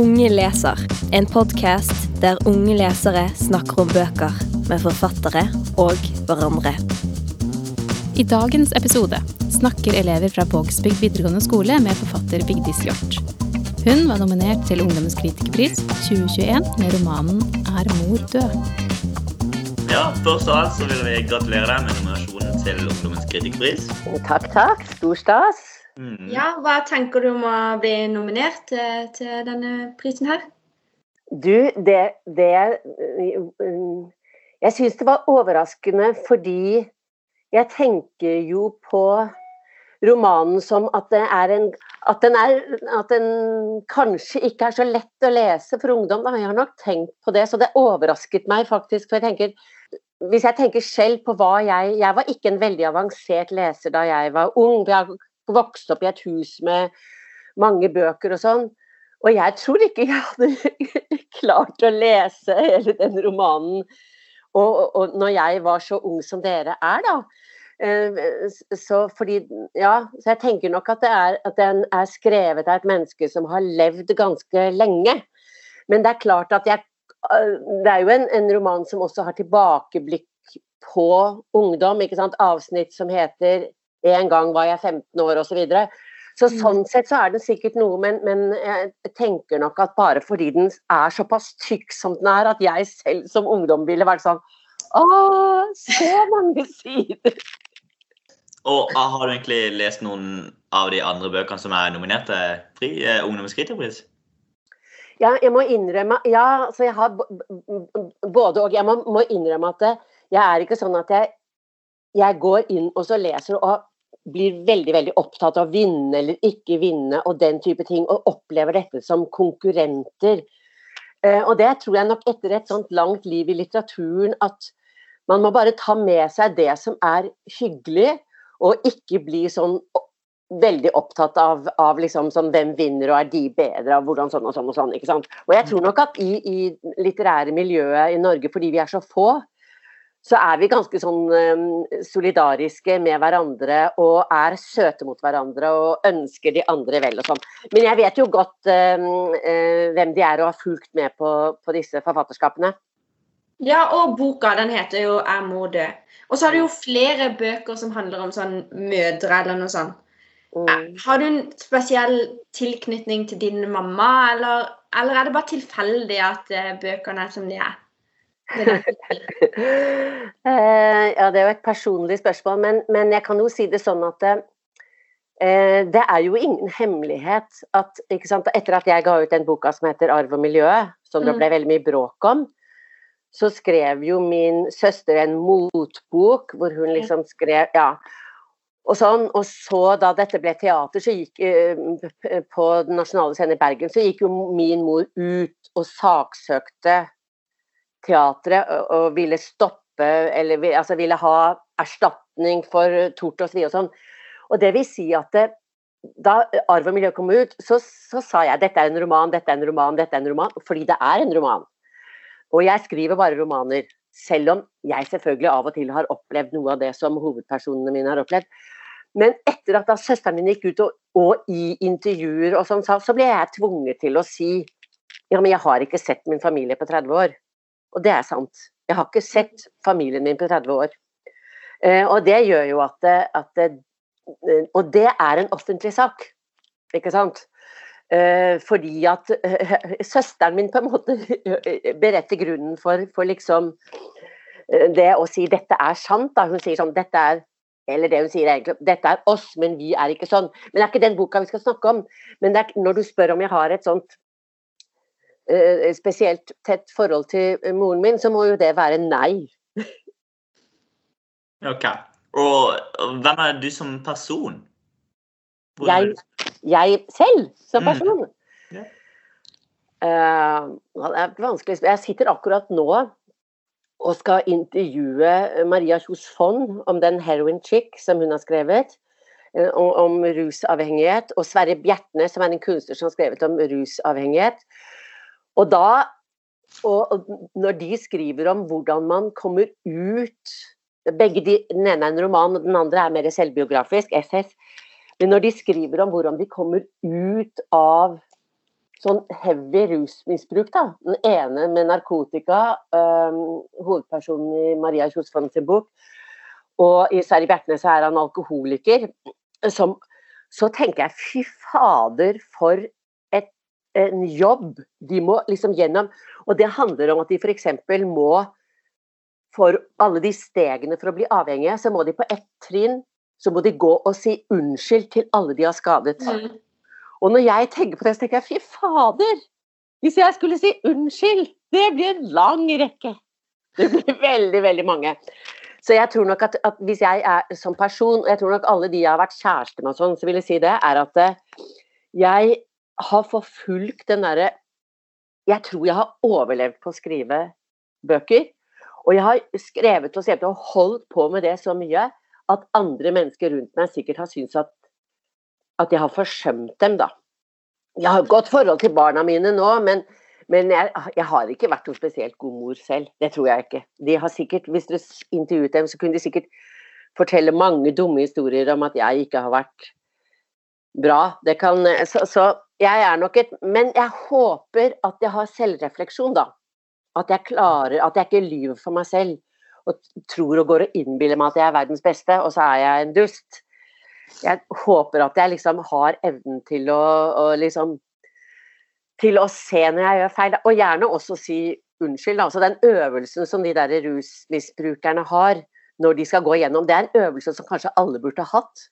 Unge leser, en podkast der unge lesere snakker om bøker med forfattere og hverandre. I dagens episode snakker elever fra Vågsbygd videregående skole med forfatter Vigdis Hjort. Hun var nominert til Ungdommens kritikerpris 2021 med romanen 'Er mor død'. Ja, Først av alt så vil vi gratulere deg med nominasjonen til Ungdommens kritikerpris. Takk, takk. Stor stas. Mm. Ja, Hva tenker du om å bli nominert til, til denne prisen her? Du, det, det Jeg syns det var overraskende fordi jeg tenker jo på romanen som at, det er en, at, den er, at den kanskje ikke er så lett å lese for ungdom. Da. Jeg har nok tenkt på det, så det overrasket meg faktisk. For jeg tenker, hvis jeg tenker selv på hva jeg Jeg var ikke en veldig avansert leser da jeg var ung. Jeg har vokst opp i et hus med mange bøker og sånn. Og jeg tror ikke jeg hadde klart å lese hele den romanen og, og når jeg var så ung som dere er, da. Så, fordi, ja, så jeg tenker nok at, er, at, den er skrevet av et menneske som har levd ganske lenge. Men det er klart at jeg Det er jo en, en roman som også har tilbakeblikk på ungdom. ikke sant? Avsnitt som heter 'En gang var jeg 15 år', osv. Så, videre. så sånn sett så er det sikkert noe, men, men, jeg tenker nok at bare fordi den er såpass tykk som den er, at jeg selv som ungdom ville vært sånn Å, så mange sider! Og ah, Har du egentlig lest noen av de andre bøkene som er nominert til Fri eh, Ungdommens kritikerpris? Ja, jeg må innrømme Ja, så jeg har både og. Jeg må, må innrømme at det, jeg er ikke sånn at jeg, jeg går inn og så leser og blir veldig veldig opptatt av å vinne eller ikke vinne og den type ting, og opplever dette som konkurrenter. Eh, og det tror jeg nok etter et sånt langt liv i litteraturen at man må bare ta med seg det som er hyggelig, og ikke bli sånn veldig opptatt av, av liksom sånn, hvem vinner og er de bedre, og hvordan sånn og sånn og sånn. ikke sant? Og jeg tror nok at i, i litterære miljøet i Norge, fordi vi er så få, så er vi ganske sånn um, solidariske med hverandre og er søte mot hverandre og ønsker de andre vel og sånn. Men jeg vet jo godt um, uh, hvem de er og har fulgt med på, på, disse forfatterskapene. Ja, og boka den heter jo 'Er mor død'. Og så har du jo flere bøker som handler om sånn mødre eller noe sånt. Mm. Har du en spesiell tilknytning til din mamma, eller, eller er det bare tilfeldig at uh, bøkene er som de er? Ja, det er jo et personlig spørsmål, men, men, jeg kan jo si det sånn at eh, det er jo ingen hemmelighet at sant, etter at jeg ga ut den boka som heter 'Arv og miljø', som det ble mm. veldig mye bråk om, så skrev jo min søster en motbok hvor hun liksom skrev Ja. Og, sånn, og så da dette ble teater, så gikk uh, på Den nasjonale scenen i Bergen, så gikk jo min mor ut og saksøkte teatret og ville stoppe eller altså ville ha erstatning for tort og svi og sånn. Og det vil si at det, da Arv og miljø kom ut, så, så, sa jeg dette er en roman, dette er en roman, dette er en roman, fordi det er en roman. Og jeg skriver bare romaner, selv om jeg selvfølgelig av og til har opplevd noe av det som hovedpersonene mine har opplevd. Men etter at da søsteren min gikk ut og, og i intervjuer og sånn, så ble jeg tvunget til å si ja, men jeg har ikke sett min familie på 30 år. Og det er sant. Jeg har ikke sett familien min på 30 år. Eh, og det gjør jo at, at eh, Og det er en offentlig sak, ikke sant? Eh, fordi at søsteren min på en måte beretter grunnen for, for liksom det å si 'dette er sant'. Da. Hun sier sånn 'dette er eller det hun sier egentlig, dette er oss, men vi er ikke sånn. Men det er ikke den boka vi skal snakke om. Men er, når du spør om jeg har et sånt spesielt tett forhold til moren min, så må jo det være nei. OK. Og hvem er du som person? Jeg, jeg, selv som mm. person? Mm. Yeah. Uh, det er vanskelig Jeg sitter akkurat nå og skal intervjue Maria Kjos Fonn om den Heroin Chick som hun har skrevet. Eh, om, om rusavhengighet. Og Sverre Bjertne, som er en kunstner som har skrevet om rusavhengighet. Og da og når de skriver om hvordan man kommer ut begge de, Den ene er en roman, og den andre er mer selvbiografisk, SS. Men når de skriver om hvordan de kommer ut av sånn heavy rusmisbruk, da. Den ene med narkotika, um, hovedpersonen i Maria Kjos sin bok, og i Sverre Bjertnæs er han alkoholiker. Som, så tenker jeg fy fader, for en jobb de må liksom gjennom. Og det handler om at de f.eks. må For alle de stegene for å bli avhengige, så må de på ett trinn så må de gå og si unnskyld til alle de har skadet. Mm. Og når jeg tenker på det, så tenker jeg fy fader! Hvis jeg skulle si unnskyld, det blir en lang rekke. Det blir veldig, veldig mange. Så jeg tror nok at, at, hvis jeg er som person, og jeg tror nok alle de jeg har vært kjæreste med, sånn, så vil jeg si det, er at eh, jeg har forfulgt den derre Jeg tror jeg har overlevd på å skrive bøker. Og jeg har skrevet og skrevet og holdt på med det så mye at andre mennesker rundt meg sikkert har syntes at at jeg har forsømt dem, da. Jeg har et godt forhold til barna mine nå, men, men jeg, jeg, har ikke vært noen spesielt god mor selv. Det tror jeg ikke. De har sikkert, Hvis du intervjuet dem, så kunne de sikkert fortelle mange dumme historier om at jeg ikke har vært bra. Kan, så, så jeg er nok et Men jeg håper at jeg har selvrefleksjon, da. At jeg klarer At jeg ikke lyver for meg selv og tror og går og innbiller meg at jeg er verdens beste, og så er jeg en dust jeg håper at jeg liksom har evnen til å, å liksom til å se når jeg gjør feil, og gjerne også si unnskyld. Altså den øvelsen som de der rusmisbrukerne har når de skal gå igjennom, det er en øvelse som kanskje alle burde ha hatt.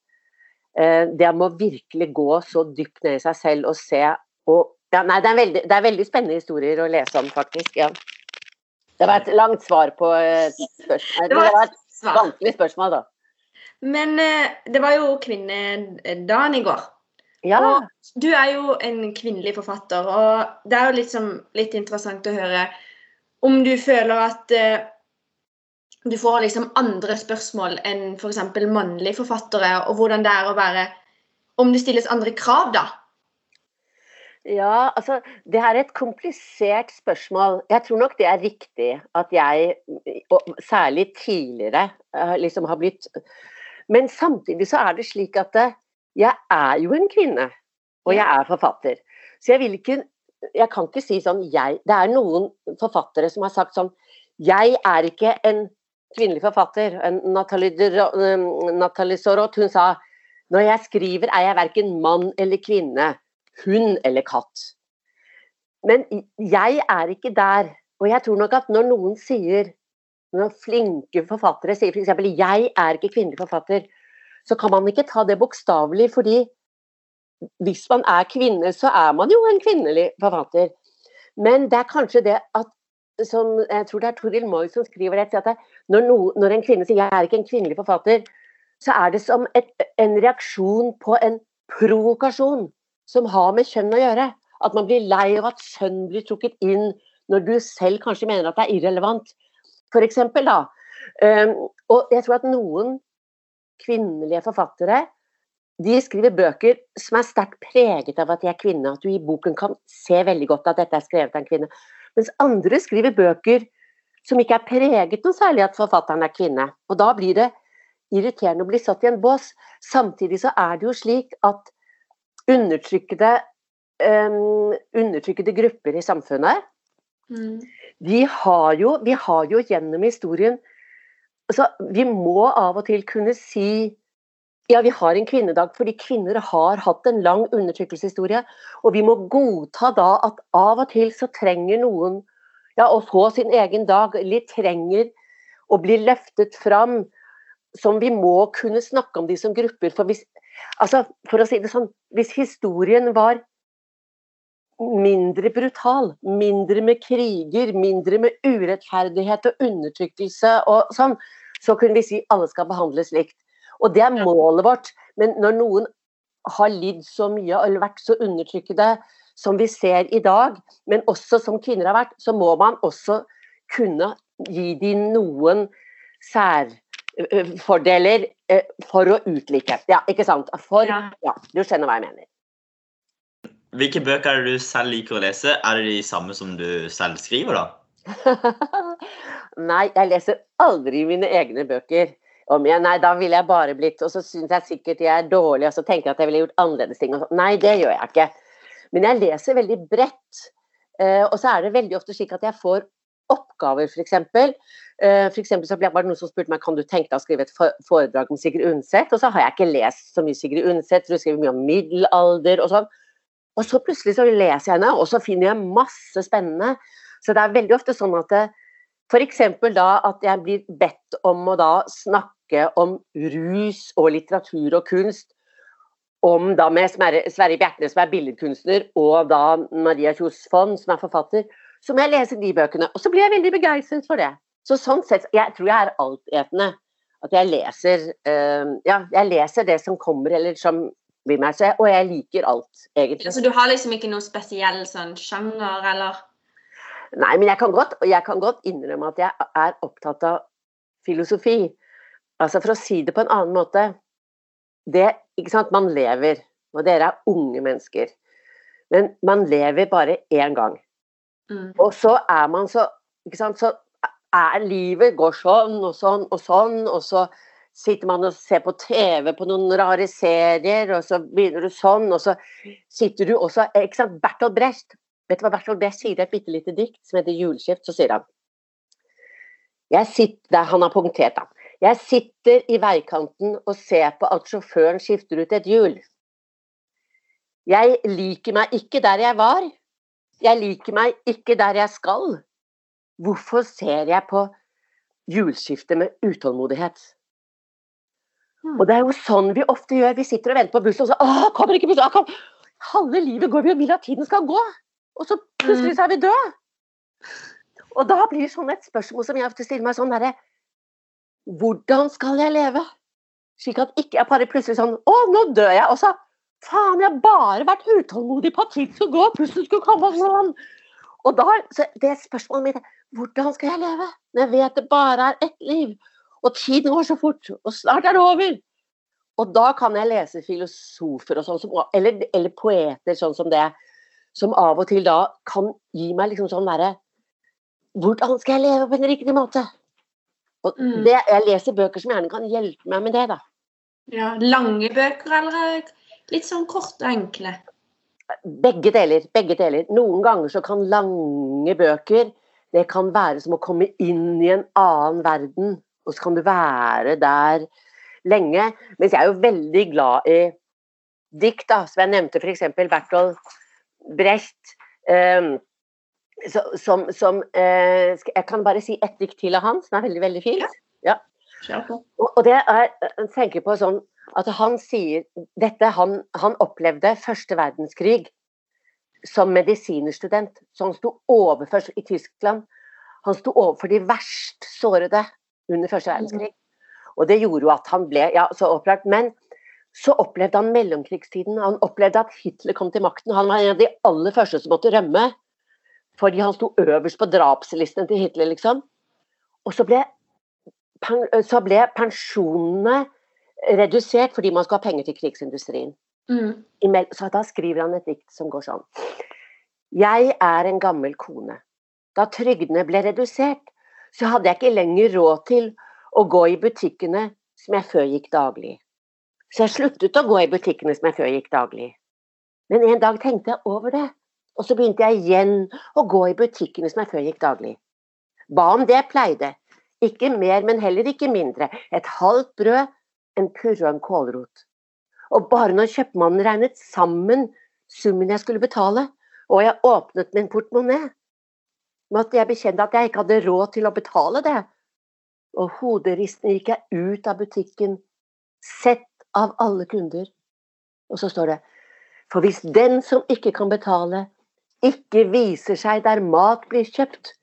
Eh, det må virkelig gå så dypt ned i seg selv og se og ja, Nei, det er, veldig, det er, veldig, spennende historier å lese om, faktisk. Ja. Det var et langt svar på et spørsmål. Det var et vanskelig spørsmål, da. Men eh, det var jo kvinnedagen i går. Ja. Og du er jo en kvinnelig forfatter, og det er jo liksom litt interessant å høre om du føler at eh, du får liksom andre spørsmål enn f.eks. Mannlige forfattere, og hvordan det er å være Om det stilles andre krav, da? Ja, altså Det er et komplisert spørsmål. Jeg tror nok det er riktig at jeg, og særlig tidligere, eh, liksom har blitt men samtidig så er det slik at eh, jeg er jo en kvinne, og jeg er forfatter. Så jeg vil ikke Jeg kan ikke si sånn jeg Det er noen forfattere som har sagt sånn Jeg er ikke en kvinnelig forfatter. Nathalie Sorot, hun sa når jeg skriver er jeg verken mann eller kvinne, hund eller katt. Men jeg er ikke der. Og jeg tror nok at når noen sier når flinke forfattere sier f.eks. For 'jeg er ikke kvinnelig forfatter', så kan man ikke ta det bokstavelig. fordi hvis man er kvinne, så er man jo en kvinnelig forfatter. Men det er kanskje det at som, Jeg tror det er Toril Moy som skriver det. At når, no, når, en kvinne sier 'jeg er ikke en kvinnelig forfatter', så er det som et, en reaksjon på en provokasjon som har med kjønn å gjøre. At man blir lei av at kjønn blir trukket inn når du selv kanskje mener at det er irrelevant For eksempel, da. Um, og jeg tror at noen kvinnelige forfattere de skriver bøker som er sterkt preget av at de er kvinne. At du i boken kan se veldig godt at dette er skrevet av en kvinne. Mens andre skriver bøker som ikke er preget noe særlig at forfatteren er kvinne. Og da blir det irriterende å bli satt i en bås. Samtidig så er det jo slik at undertrykkede, um, undertrykkede grupper i samfunnet mm de har jo, vi har jo gjennom historien altså, Vi må av og til kunne si ja, vi har en kvinnedag fordi kvinner har hatt en lang undertrykkelseshistorie. Og vi må godta da at av og til så trenger noen ja, å få sin egen dag, Litt trenger å bli løftet fram. Som vi må kunne snakke om de som grupper. For hvis, altså, for å si det sånn, hvis historien var mindre brutal. Mindre med kriger, mindre med urettferdighet og undertrykkelse og sånn. Så kunne vi si alle skal behandles likt. Og det er målet vårt. Men når noen har lidd så mye eller vært så undertrykkede som vi ser i dag, men også som kvinner har vært, så må man også kunne gi dem noen særfordeler for å utlike. Ja, ikke sant? For, ja, du skjønner hva jeg mener. Hvilke bøker er det du selv liker å lese? Er det de samme som du selv skriver, da? Nei, jeg leser aldri mine egne bøker. Om igjen. Nei, da ville jeg bare blitt Og så syns jeg sikkert jeg er dårlig, og så tenker jeg at jeg ville gjort annerledes ting. Nei, det gjør jeg ikke. Men jeg leser veldig bredt. Uh, og så er det veldig ofte slik at jeg får oppgaver, f.eks. For eksempel så var det noen som spurte meg kan du tenke deg å skrive et foredrag om Sigrid Undset. Og så har jeg ikke lest så mye Sigrid Undset, for hun skriver mye om middelalder og sånn. Og så plutselig så leser jeg henne, og så finner jeg masse spennende. Så det er veldig ofte sånn at F.eks. da at jeg blir bedt om å da snakke om rus og litteratur og kunst. Om da med Sverre Bjertnæs, som er billedkunstner, og da Maria Kjos Fonn, som er forfatter. Så må jeg lese de bøkene. Og så blir jeg veldig begeistret for det. Så sånn sett, Jeg tror jeg er altetende. At jeg leser, uh, ja, jeg leser det som kommer, eller som blir meg. Og jeg liker alt, egentlig. Så du har liksom ikke noe spesiell sånn sjanger, eller? Nei, men jeg kan, godt, jeg kan godt innrømme at jeg er opptatt av filosofi. Altså For å si det på en annen måte det, ikke sant, Man lever, og dere er unge mennesker. Men man lever bare én gang. Mm. Og så er man så ikke sant, Så er livet går sånn og sånn og sånn, og så sitter man og ser på TV på noen rare serier, og så begynner du sånn, og så sitter du også ikke sant, Bertolt Brecht Vet du hva Bertolt Brecht sier i et bitte lite dikt som heter 'Juleskift'? Så sier han jeg sitter, Han har punktert, da. Jeg sitter i veikanten og ser på at sjåføren skifter ut et hjul. Jeg liker meg ikke der jeg var. Jeg liker meg ikke der jeg skal. Hvorfor ser jeg på hjulskiftet med utålmodighet? Og det er jo sånn vi ofte gjør. Vi sitter og venter på bussen og så Å, kommer ikke bussen! Kom. Halve livet går vi og vil at tiden skal gå. Og så plutselig så er vi døde. Og da blir det sånn et spørsmål som jeg ofte stiller meg sånn derre Hvordan skal jeg leve? Slik at ikke jeg bare plutselig sånn Å, nå dør jeg. Og så Faen, jeg har bare vært utålmodig på at tid skulle gå, plutselig skulle komme sånn. Og da, så det spørsmålet mitt er hvordan skal jeg leve når jeg vet det bare er ett liv? Og tiden går så fort, og snart er det over. Og da kan jeg lese filosofer og sånn, eller, eller poeter sånn som det som av og til da kan gi meg liksom sånn derre Hvordan skal jeg leve på en riktig måte? Og mm. det, jeg leser bøker som gjerne kan hjelpe meg med det, da. Ja, Lange bøker eller litt sånn korte og enkle? Begge deler. begge deler. Noen ganger så kan lange bøker det kan være som å komme inn i en annen verden. Og så kan du være der lenge. Mens jeg er jo veldig glad i dikt, da, som jeg nevnte f.eks. Bertolt Brecht. Um, som, som uh, Jeg kan bare si ett dikt til av han, som er veldig, veldig fint. Ja. Og, og, det er Jeg tenker på sånn at han sier dette Han, han opplevde første verdenskrig som medisinerstudent. Så han sto overfor i Tyskland. Han sto overfor de verst sårede under første verdenskrig. Og det gjorde jo at han ble ja, så opprørt. Men så opplevde han mellomkrigstiden. Han opplevde at Hitler kom til makten. Han var en av de aller første som måtte rømme. Fordi han sto øverst på drapslisten til Hitler, liksom. Og så ble, så ble pensjonene redusert fordi man skulle ha penger til krigsindustrien. Mm. Så da skriver han et dikt som går sånn. Jeg er en gammel kone. Da trygdene ble redusert, så hadde jeg ikke lenger råd til å gå i butikkene som jeg før gikk daglig. Så jeg sluttet å gå i butikkene som jeg før gikk daglig. Men en dag tenkte jeg over det, og så begynte jeg igjen å gå i butikkene som jeg før gikk daglig. Ba om det jeg pleide. Ikke mer, men heller ikke mindre. Et halvt brød, en purre og en kålrot. Og bare når kjøpmannen regnet sammen summen jeg skulle betale, og jeg åpnet min portemonné, måtte jeg bekjenne at jeg ikke hadde råd til å betale det. Og hoderistende gikk jeg ut av butikken, sett av alle kunder. Og så står det For hvis den som ikke kan betale, ikke viser seg der mat blir kjøpt,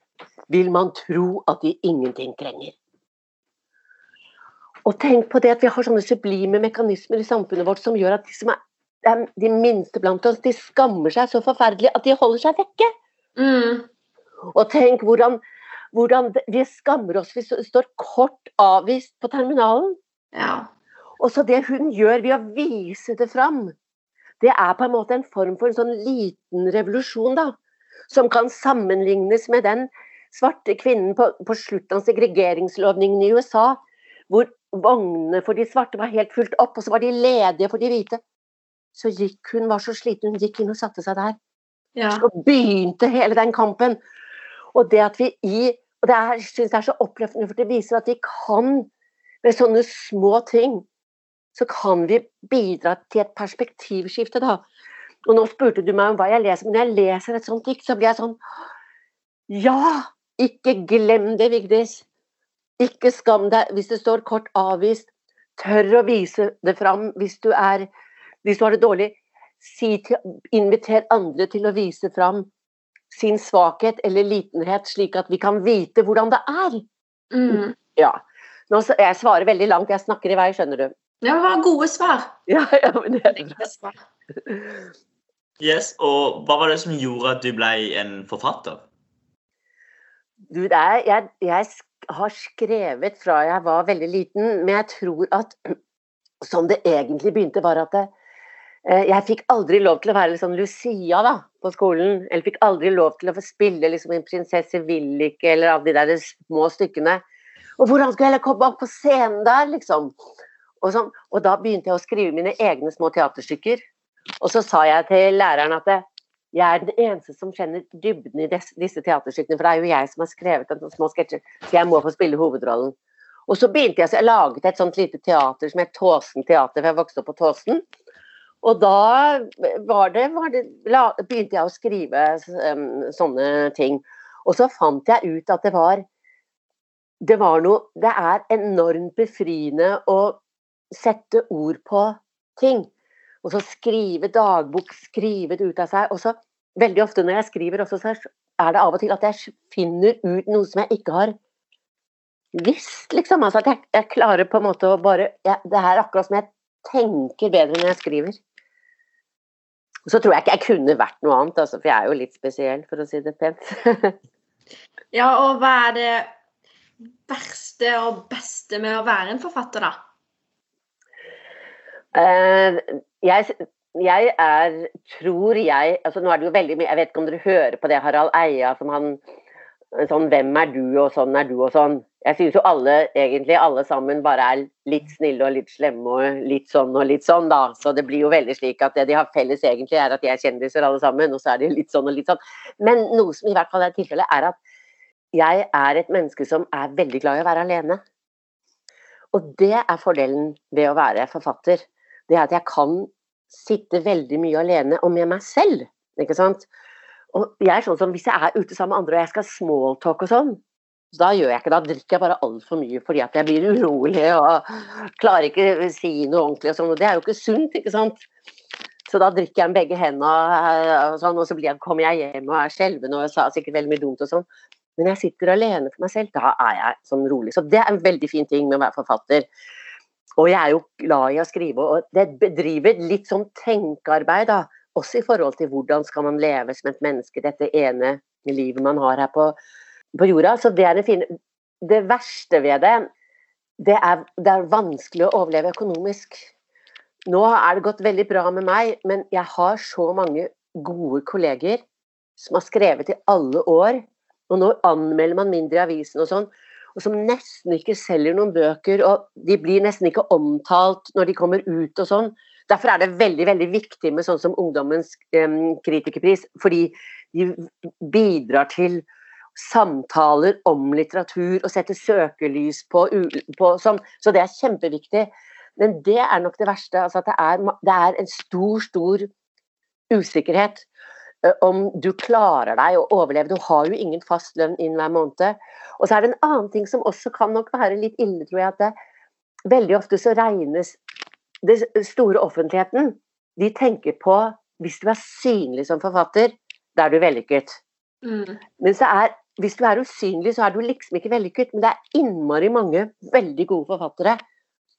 vil man tro at de ingenting trenger. Og tenk på det at vi har sånne sublime mekanismer i samfunnet vårt som gjør at de som er de minste blant oss, de skammer seg så forferdelig at de holder seg vekke. Mm. Og tenk hvordan, hvordan vi skammer oss hvis det står kort avvist på terminalen. Ja. Og så det hun gjør ved å vise det fram, det er på en måte en form for en sånn liten revolusjon, da. Som kan sammenlignes med den svarte kvinnen på, på slutten av segregeringslovningen i USA, hvor, vognene for de svarte var helt fullt opp, og så var de ledige for de hvite. Så gikk hun, var så sliten, hun gikk inn og satte seg der. Ja. Så begynte hele den kampen. Og det at vi i Og det er, synes jeg er så oppløftende, for det viser at vi kan, med sånne små ting, så kan vi bidra til et perspektivskifte, da. Og nå spurte du meg om hva jeg leser, men når jeg leser et sånt dikt, så blir jeg sånn Ja! Ikke glem det, Vigdis. Ikke skam deg hvis det står kort avvist. Tør å vise det fram hvis du, er, hvis du har det dårlig. Si til, inviter andre til å vise fram sin svakhet eller litenhet, slik at vi kan vite hvordan det er. Mm. Ja. Nå, jeg svarer veldig langt, jeg snakker i vei, skjønner du. Det var gode svar. Ja, ja, men det er bra. Yes, Og hva var det som gjorde at du ble en forfatter? Du, det er, jeg, jeg har skrevet fra jeg var veldig liten, men jeg tror at sånn det egentlig begynte, var at det, eh, jeg fikk aldri lov til å være liksom Lucia da, på skolen. Eller fikk aldri lov til å få spille liksom en prinsesse Willik eller alle de der små stykkene. Og hvordan skulle jeg komme opp på scenen der, liksom? Og, så, og da begynte jeg å skrive mine egne små teaterstykker. Og så sa jeg til læreren at jeg er den eneste som kjenner dybden i disse, disse teaterstykkene, for det er jo jeg som har skrevet dem sånn små sketsjer, så jeg må få spille hovedrollen. Og så begynte jeg, så jeg laget et sånt lite teater som het Tåsen teater, for jeg vokste opp på Tåsen. Og da var det, var det, la, begynte jeg å skrive um, sånne ting. Og så fant jeg ut at det var det var noe Det er enormt befriende å sette ord på ting. Og så skrive dagbok, skrive det ut av seg. Og så veldig ofte når jeg skriver også, så er det av og til at jeg finner ut noe som jeg ikke har visst, liksom. Altså at jeg, jeg klarer på en måte å bare jeg, Det er akkurat som jeg tenker bedre når jeg skriver. Og så tror jeg ikke jeg kunne vært noe annet, altså, for jeg er jo litt spesiell, for å si det pent. Ja, og hva er det verste og beste med å være en forfatter, da? Eh, jeg, jeg er, tror jeg altså Nå er det jo veldig mye Jeg vet ikke om dere hører på det Harald Eia som han sånn Hvem er du, og sånn er du, og sånn. Jeg syns jo alle, egentlig alle sammen, bare er litt snille og litt slemme og litt sånn og litt sånn, da. Så det blir jo veldig slik at det de har felles egentlig, er at de er kjendiser alle sammen, og så er de litt sånn og litt sånn. Men noe som i hvert fall er tilfellet, er at jeg er et menneske som er veldig glad i å være alene. Og det er fordelen ved å være forfatter. Det er at jeg kan sitte veldig mye alene og med meg selv. Ikke sant? Og jeg er sånn som Hvis jeg er ute sammen med andre og jeg skal smalltalk og sånn, så da gjør jeg ikke, da drikker jeg bare altfor mye fordi at jeg blir urolig og klarer ikke å si noe ordentlig og sånn. Og det er jo ikke sunt, ikke sant. Så da drikker jeg med begge hendene og sånn, og så jeg, kommer jeg hjem og er skjelven og sa sikkert veldig mye dumt og sånn. Men jeg sitter alene for meg selv, da er jeg sånn rolig. Så det er en veldig fin ting med å være forfatter. Og jeg er jo glad i å skrive, og det bedriver litt sånn tenkearbeid, da. Også i forhold til hvordan skal man leve som et menneske dette ene livet man har her på, på jorda. Så det er det fine. Det verste ved det, det er, det er vanskelig å overleve økonomisk. Nå er det gått veldig bra med meg, men jeg har så mange gode kolleger som har skrevet i alle år, og nå anmelder man mindre i avisen og sånn, og som nesten ikke selger noen bøker, og de blir nesten ikke omtalt når de kommer ut og sånn. Derfor er det veldig veldig viktig med sånn som Ungdommens um, kritikerpris, fordi de bidrar til samtaler om litteratur og setter søkelys på, på sånn. Så det er kjempeviktig. Men det er nok det verste. Altså at det er, det er en stor, stor usikkerhet om du klarer deg å overleve. Du har jo ingen fast lønn inn hver måned. Og så er det en annen ting som også kan nok være litt ille, tror jeg. at det, Veldig ofte så regnes det store offentligheten De tenker på hvis du er synlig som forfatter, da er du vellykket. Mm. Men så er, hvis du er usynlig, så er du liksom ikke vellykket. Men det er innmari mange veldig gode forfattere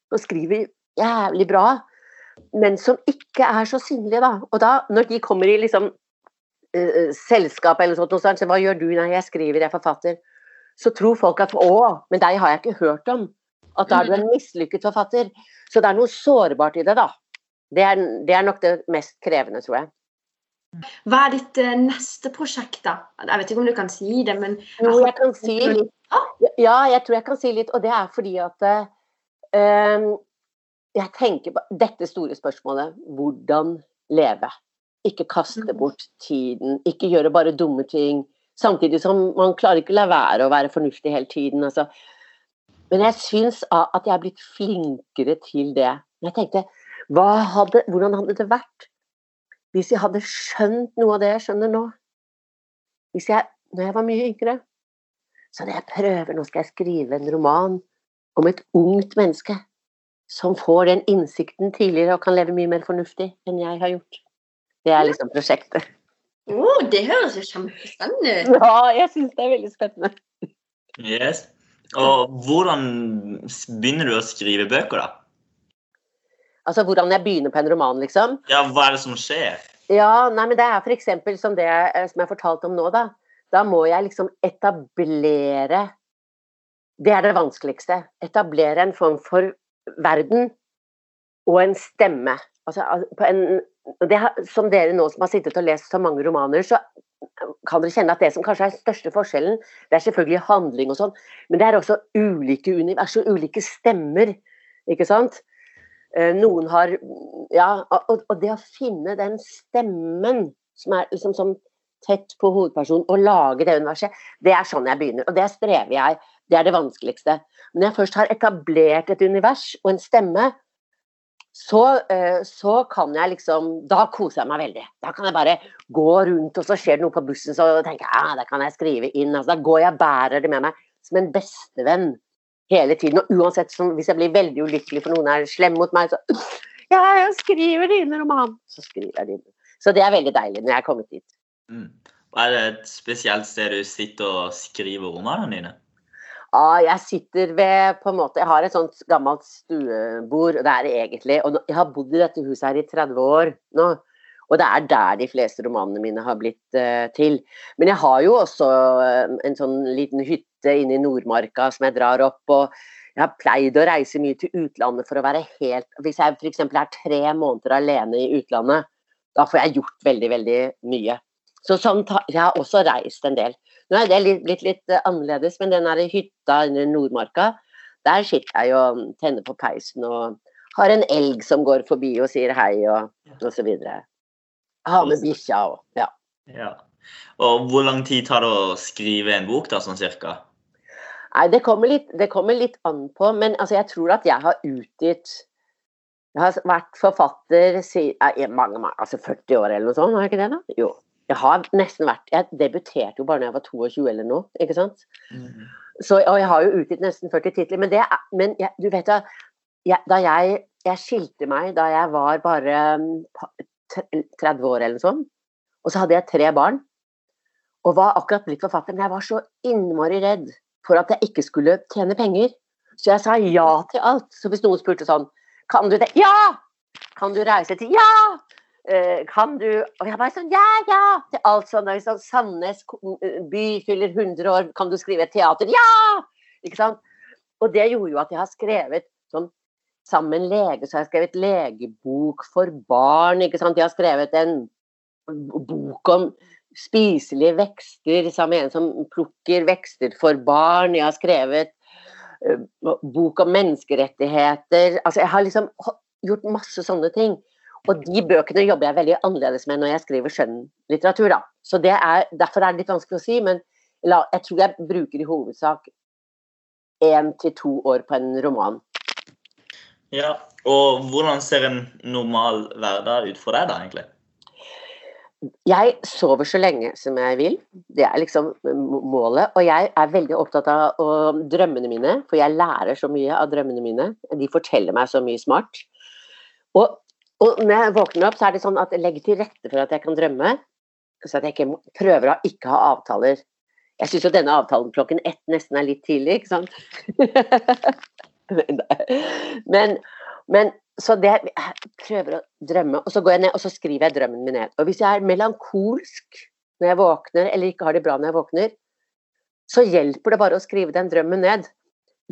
som skriver jævlig bra, men som ikke er så synlige, da. Og da, når de kommer i liksom uh, selskap eller sånt, sånt, så hva gjør du? Nei, jeg skriver, jeg er forfatter. Så tror folk at å, men deg har jeg ikke hørt om. At da er du en mislykket forfatter. Så det er noe sårbart i det, da. Det er, det er nok det mest krevende, tror jeg. Hva er ditt uh, neste prosjekt, da? Jeg vet ikke om du kan si det, men Jo, jeg kan si litt. Ja, jeg tror jeg kan si litt, og det er fordi at uh, jeg tenker på dette store spørsmålet hvordan leve? Ikke kaste mm. bort tiden, ikke gjøre bare dumme ting. Samtidig som man klarer ikke å la være å være fornuftig hele tiden. Altså. Men jeg syns at jeg er blitt flinkere til det. Jeg tenkte, hadde, hvordan hadde det vært hvis jeg hadde skjønt noe av det jeg skjønner nå? Hvis jeg, når jeg var mye yngre, så hadde jeg prøver, nå skal jeg skrive en roman om et ungt menneske som får den innsikten tidligere og kan leve mye mer fornuftig enn jeg har gjort. Det er liksom prosjektet. Oh, det høres jo kjempespennende ut. Ja, jeg syns det er veldig spennende. Yes. Og hvordan begynner du å skrive bøker, da? Altså hvordan jeg begynner på en roman, liksom? Ja, hva er det som skjer? Ja, nei, men det er f.eks. som det eh, som jeg fortalte om nå, da. Da må jeg liksom etablere Det er det vanskeligste. Etablere en form for verden og en stemme. Altså, på en, det, som dere nå som har sittet og lest så mange romaner, så kan dere kjenne at det som kanskje er den største forskjellen, det er selvfølgelig handling og sånn, men det er også ulike univers og ulike stemmer. Ikke sant? Eh, noen har Ja, og, og det å finne den stemmen som er liksom sånn tett på hovedpersonen, og lage det universet, det er sånn jeg begynner. Og det strever jeg. Det er det vanskeligste. Men når jeg først har etablert et univers og en stemme, så, eh, så, kan jeg liksom Da koser jeg meg veldig. Da kan jeg bare gå rundt, og så skjer det noe på bussen, så tenker jeg ja, det kan jeg skrive inn. Altså, da går jeg og bærer det med meg som en bestevenn hele tiden. Og uansett, som, hvis jeg blir veldig ulykkelig for noen er slem mot meg, så Ja, jeg skriver det inn i romanen! Så skriver jeg det inn. Så det er veldig deilig når jeg er kommet dit. Mm. Er det et spesielt sted du sitter og skriver romanene dine? Ja, jeg sitter ved på en måte, Jeg har et sånt gammelt stuebord, og det er det egentlig. Og jeg har bodd i dette huset her i 30 år nå. Og det er der de fleste romanene mine har blitt uh, til. Men jeg har jo også uh, en sånn liten hytte inne i Nordmarka som jeg drar opp. og jeg har pleid å reise mye til utlandet for å være helt Hvis jeg f.eks. er tre måneder alene i utlandet, da får jeg gjort veldig, veldig mye. Så sånn, jeg har også reist en del. Nå er det litt, blitt litt uh, annerledes, men den hytta i Nordmarka, der sitter jeg og tenner på peisen og har en elg som går forbi og sier hei og, og så videre. Har med bikkja òg, ja. ja. Og hvor lang tid tar det å skrive en bok, da, sånn cirka? Nei, det kommer, litt, det kommer litt an på, men altså, jeg tror at jeg har utgitt Jeg har vært forfatter i mange, mange, altså 40 år eller noe sånt, har jeg ikke det? da? Jo. Jeg har nesten vært Jeg debuterte jo bare da jeg var 22 eller noe, ikke sant? Mm. Så, og jeg har jo utgitt nesten 40 titler. Men, det men jeg, du vet da Da jeg, jeg skilte meg da jeg var bare 30 mm, år eller noe sånt, og så hadde jeg tre barn, og var akkurat blitt forfatter, men jeg var så innmari redd for at jeg ikke skulle tjene penger. Så jeg sa ja til alt. Så hvis noen spurte sånn Kan du det? Ja! Kan du reise til Ja! Eh, kan du Og jeg bare sånn Ja, ja! Til alt sånn. sånn Sandnes by fyller 100 år, kan du skrive et teater? Ja! Ikke sant? Og det gjorde jo at jeg har skrevet sånn Sammen lege så har jeg skrevet legebok for barn. ikke sant? Jeg har skrevet en bok om spiselige vekster sammen med en som plukker vekster for barn. Jeg har skrevet bok om menneskerettigheter. Altså, jeg har liksom gjort masse sånne ting. Og de bøkene jobber jeg veldig annerledes med når jeg skriver skjønnlitteratur. Da. Så det er, Derfor er det litt vanskelig å si, men jeg tror jeg bruker i hovedsak én til to år på en roman. Ja, og hvordan ser en normal hverdag ut for deg da, egentlig? Jeg sover så lenge som jeg vil. Det er liksom målet. Og jeg er veldig opptatt av drømmene mine, for jeg lærer så mye av drømmene mine. De forteller meg så mye smart. Og og når jeg våkner opp, så er det sånn at jeg legger til rette for at jeg kan drømme. Så at jeg ikke prøver å ikke ha avtaler. Jeg syns jo denne avtalen klokken ett nesten er litt tidlig, ikke sant? men, men, så det Jeg prøver å drømme, og så går jeg ned og så skriver jeg drømmen min ned. Og hvis jeg er melankolsk når jeg våkner, eller ikke har det bra når jeg våkner, så hjelper det bare å skrive den drømmen ned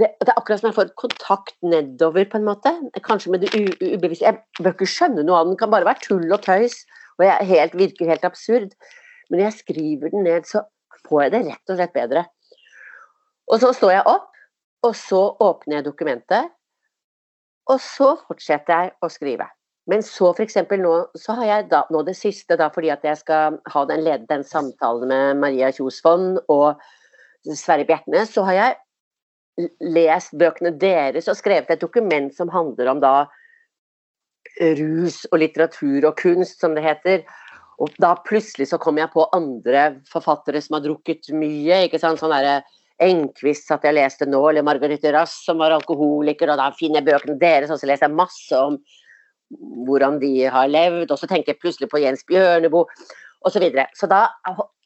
det, det, er akkurat som jeg får kontakt nedover, på en måte. Kanskje med det ubevisste. Jeg bør ikke skjønne noe av den, kan bare være tull og tøys. Og jeg helt, virker helt absurd. Men når jeg skriver den ned, så får jeg det rett og slett bedre. Og så står jeg opp, og så åpner jeg dokumentet. Og så fortsetter jeg å skrive. Men så f.eks. nå så har jeg da, nå det siste, da, fordi at jeg skal ha den, den samtalen med Maria Kjosvold og Sverre Bjertnæs, så har jeg lest bøkene deres og skrevet et dokument som handler om da rus og litteratur og kunst, som det heter. Og da plutselig så kom jeg på andre forfattere som har drukket mye. ikke sant, sånn der, Enquist at jeg leste nå, eller Margarete Rass som var alkoholiker, og da finner jeg bøkene deres, og så leser jeg masse om hvordan de har levd, og så tenker jeg plutselig på Jens Bjørneboe osv. Så, videre. så da,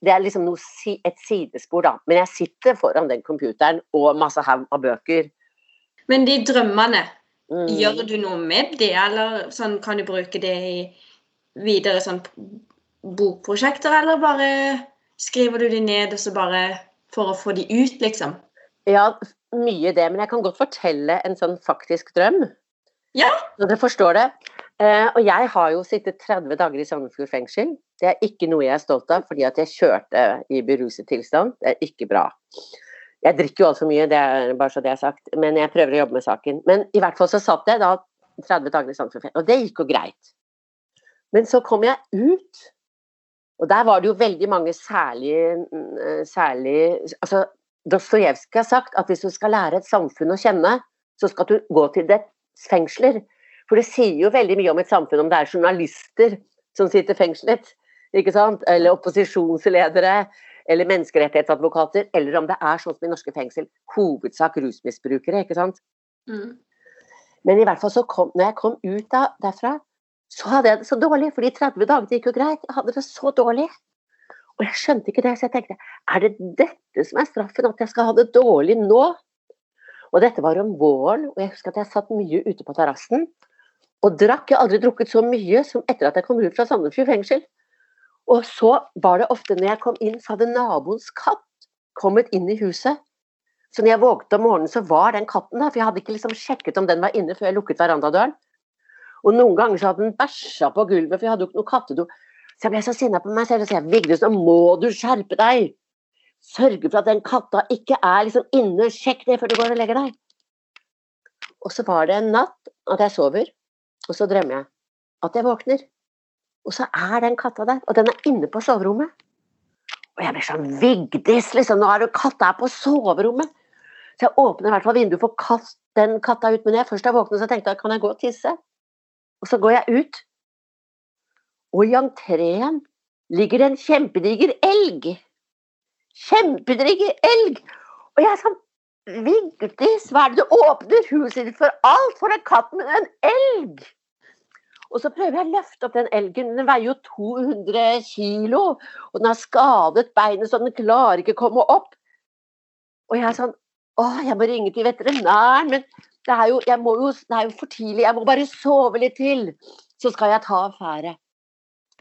det er liksom noe, et sidespor, da. Men jeg sitter foran den computeren og masse haug av bøker. Men de drømmene, mm. gjør du noe med det, eller sånn, kan du bruke det i videre sånn bokprosjekter, eller bare skriver du de ned og så bare for å få de ut, liksom? Ja, mye det. Men jeg kan godt fortelle en sånn faktisk drøm. Ja. Så dere forstår det. Uh, og jeg har jo sittet 30 dager i Sognefjord fengsel. Det er ikke noe jeg er stolt av, fordi at jeg kjørte i beruset tilstand. Det er ikke bra. Jeg drikker jo altfor mye, det er bare så det er sagt, men jeg prøver å jobbe med saken. Men i hvert fall så satt jeg da 30 dager i Sognefjord fengsel, og det gikk jo greit. Men så kom jeg ut, og der var det jo veldig mange særlig, mm, særlig altså Dostojevskij har sagt at hvis du skal lære et samfunn å kjenne, så skal du gå til det fengsler. For det sier jo veldig mye om et samfunn om det er journalister som sitter fengslet, ikke sant? eller opposisjonsledere, eller menneskerettighetsadvokater, eller om det er sånn som i norske fengsel, hovedsak rusmisbrukere, ikke sant. Mm. Men i hvert fall så kom, når jeg kom ut da, derfra, så hadde jeg det så dårlig, for de 30 dagene gikk jo greit. Jeg hadde det så dårlig. Og jeg skjønte ikke det, så jeg tenkte er det dette som er straffen, at jeg skal ha det dårlig nå? Og dette var om våren, og jeg husker at jeg satt mye ute på terrassen og drakk. Jeg har aldri drukket så mye som etter at jeg kom ut fra Sandefjord fengsel. Og så var det ofte når jeg kom inn, så hadde naboens katt kommet inn i huset. Så når jeg vågte om morgenen, så var den katten der, for jeg hadde ikke liksom sjekket om den var inne før jeg lukket verandadøren. Og noen ganger så hadde den bæsja på gulvet, for jeg hadde jo ikke noe kattedo. Så jeg ble så sinna på meg selv og sa Vigdis, nå må du skjerpe deg! Sørge for at den katta ikke er liksom inne. Sjekk det før du går og legger deg. Og så var det en natt at jeg sover, og så drømmer jeg at jeg våkner. Og så er den katta der, og den er inne på soverommet. Og jeg blir sånn Vigdis, liksom, nå er du katta her på soverommet! Så jeg åpner i hvert fall vinduet for å kaste den katta ut. Men jeg først har våknet, så tenkte jeg kan jeg gå og tisse? Og så går jeg ut, og i entreen ligger det en kjempediger elg kjempediger elg. Og jeg sa Vigdis, hva er det du åpner huset ditt for alt for en katt med en elg? Og så prøver jeg å løfte opp den elgen. Den veier jo 200 kilo. Og den har skadet beinet, så den klarer ikke å komme opp. Og jeg er sånn Å, jeg må ringe til veterinæren, men det er, jo, jo, det er jo for tidlig. Jeg må bare sove litt til. Så skal jeg ta affære.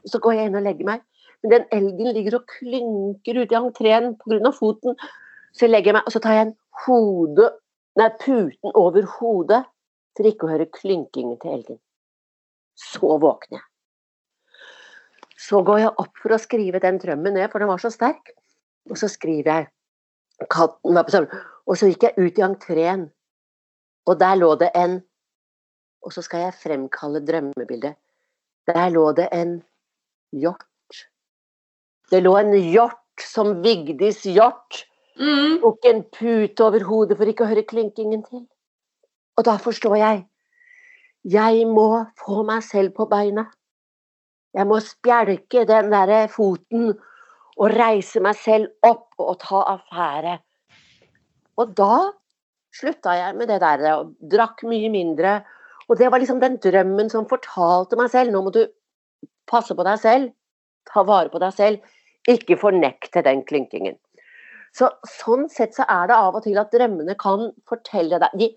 Så går jeg inn og legger meg. Men den elgen ligger og klynker ute i entreen pga. foten. Så legger jeg meg, og så tar jeg en hode, nei, puten over hodet for ikke å høre klynkingen til elgen. Så våkner jeg. Så går jeg opp for å skrive den drømmen ned, for den var så sterk. Og så skriver jeg Katten var på sammen. Og så gikk jeg ut i entreen, og der lå det en Og så skal jeg fremkalle drømmebildet. Der lå det en hjort det lå en hjort som Vigdis hjort. Mm. Tok en pute over hodet for ikke å høre klinkingen til. Og da forstår jeg. Jeg må få meg selv på beina. Jeg må spjelke den derre foten og reise meg selv opp og ta affære. Og da slutta jeg med det der og drakk mye mindre. Og det var liksom den drømmen som fortalte meg selv nå må du passe på deg selv, ta vare på deg selv. Ikke fornekte den klinkingen. Så, sånn sett så er det av og til at drømmene kan fortelle deg de,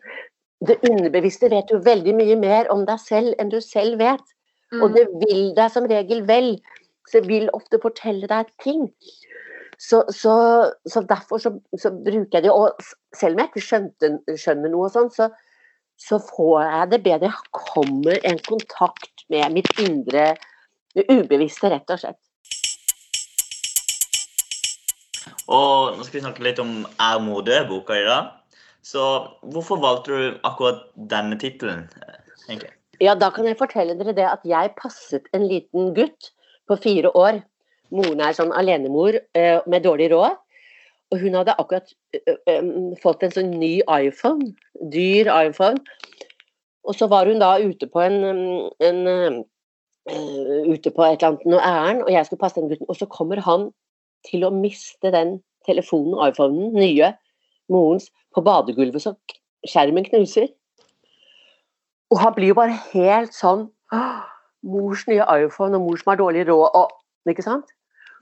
Det underbevisste vet jo veldig mye mer om deg selv enn du selv vet. Mm. Og det vil deg som regel vel. Så det vil ofte fortelle deg ting. Så, så, så derfor så, så, bruker jeg det. Og selv om jeg ikke skjønte, skjønner noe sånn, så, så får jeg det bedre. Jeg kommer en kontakt med mitt indre ubevisste, rett og slett. Og nå skal vi snakke litt om Er mor død-boka i dag. Så hvorfor valgte du akkurat denne tittelen? Ja, da kan jeg fortelle dere det at jeg passet en liten gutt på fire år. Moren er sånn alenemor uh, med dårlig råd. Og hun hadde akkurat uh, um, fått en sånn ny iPhone. Dyr iPhone. Og så var hun da ute på en, en ute på et eller annet noe ærend, og jeg skulle passe den gutten. Og så kommer han til å miste den telefonen, iPhonen, nye, morens, på badegulvet så skjermen knuser. Og han blir jo bare helt sånn Mors nye iPhone og mor som har dårlig råd og Ikke sant?